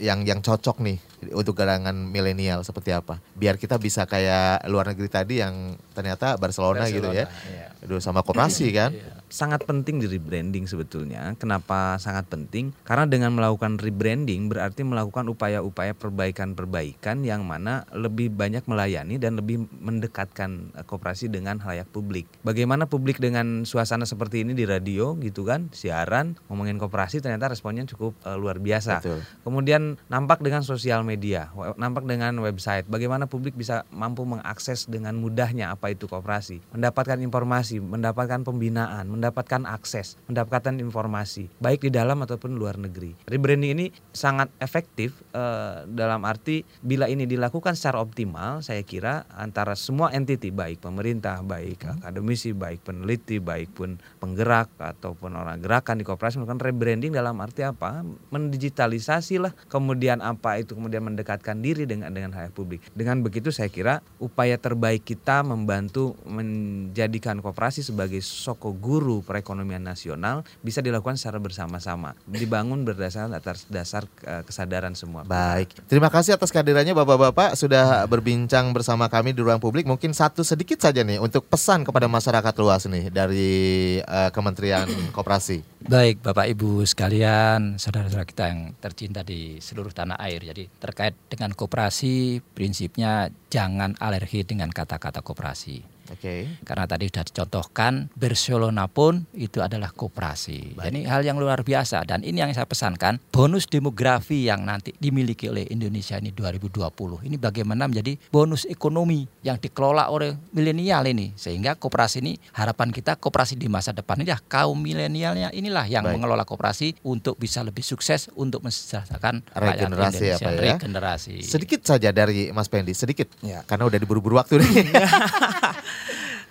yang yang cocok nih untuk kalangan milenial seperti apa? Biar kita bisa kayak luar negeri tadi yang ternyata Barcelona, gitu ya. iya. Aduh sama koperasi kan. sangat penting di rebranding sebetulnya. Kenapa sangat penting? Karena dengan melakukan rebranding berarti melakukan upaya-upaya perbaikan-perbaikan yang mana lebih banyak melayani dan lebih mendekatkan eh, koperasi dengan halayak publik. Bagaimana publik dengan suasana seperti ini di radio gitu kan, siaran ngomongin koperasi ternyata responnya cukup eh, luar biasa. Betul. Kemudian nampak dengan sosial media, nampak dengan website. Bagaimana publik bisa mampu mengakses dengan mudahnya apa itu koperasi, mendapatkan informasi, mendapatkan pembinaan, mendapatkan akses, mendapatkan informasi, baik di dalam ataupun luar negeri. Rebranding ini sangat efektif eh, dalam arti bila ini dilakukan secara optimal, saya kira antara semua entiti baik pemerintah, baik akademisi, baik peneliti, baik pun penggerak ataupun orang gerakan di koperasi melakukan rebranding dalam arti apa? Mendigitalisasi lah, kemudian apa itu kemudian mendekatkan diri dengan dengan hal publik. Dengan begitu saya kira upaya terbaik kita membantu menjadikan koperasi sebagai soko guru perekonomian nasional bisa dilakukan secara bersama-sama, dibangun berdasarkan atas dasar eh, kesadaran semua. pihak. Baik, terima kasih atas kehadirannya Bapak-bapak sudah berbincang bersama kami di ruang publik. Mungkin satu sedikit saja nih untuk pesan kepada masyarakat luas nih dari eh, Kementerian Koperasi. Baik Bapak Ibu sekalian, saudara-saudara kita yang tercinta di seluruh tanah air. Jadi terkait dengan koperasi, prinsipnya jangan alergi dengan kata-kata koperasi. Merci. Oke. Karena tadi sudah dicontohkan, Barcelona pun itu adalah koperasi. Jadi hal yang luar biasa. Dan ini yang saya pesankan, bonus demografi yang nanti dimiliki oleh Indonesia ini 2020. Ini bagaimana menjadi bonus ekonomi yang dikelola oleh milenial ini. Sehingga koperasi ini, harapan kita koperasi di masa depan ini ya kaum milenialnya inilah yang Baik. mengelola koperasi untuk bisa lebih sukses untuk mensejahterakan rakyat Regenerasi ya, Indonesia. Pak, ya? Regenerasi. Sedikit saja dari Mas Pendi, sedikit. Ya. Karena udah diburu-buru waktu nih.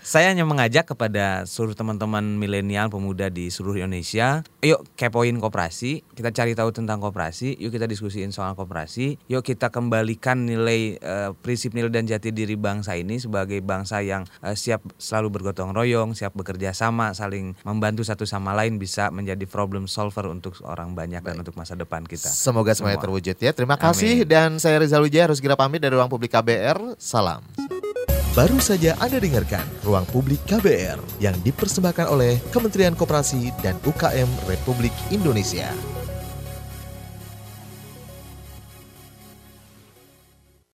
Saya hanya mengajak kepada seluruh teman-teman milenial pemuda di seluruh Indonesia, yuk kepoin koperasi, kita cari tahu tentang koperasi, yuk kita diskusiin soal koperasi, yuk kita kembalikan nilai eh, prinsip nilai dan jati diri bangsa ini sebagai bangsa yang eh, siap selalu bergotong royong, siap bekerja sama, saling membantu satu sama lain bisa menjadi problem solver untuk orang banyak dan untuk masa depan kita. Semoga semuanya Semua. terwujud ya. Terima kasih dan saya Rizal Wijaya harus segera pamit dari Ruang Publik KBR. Salam. Baru saja Anda dengarkan Ruang Publik KBR yang dipersembahkan oleh Kementerian Koperasi dan UKM Republik Indonesia.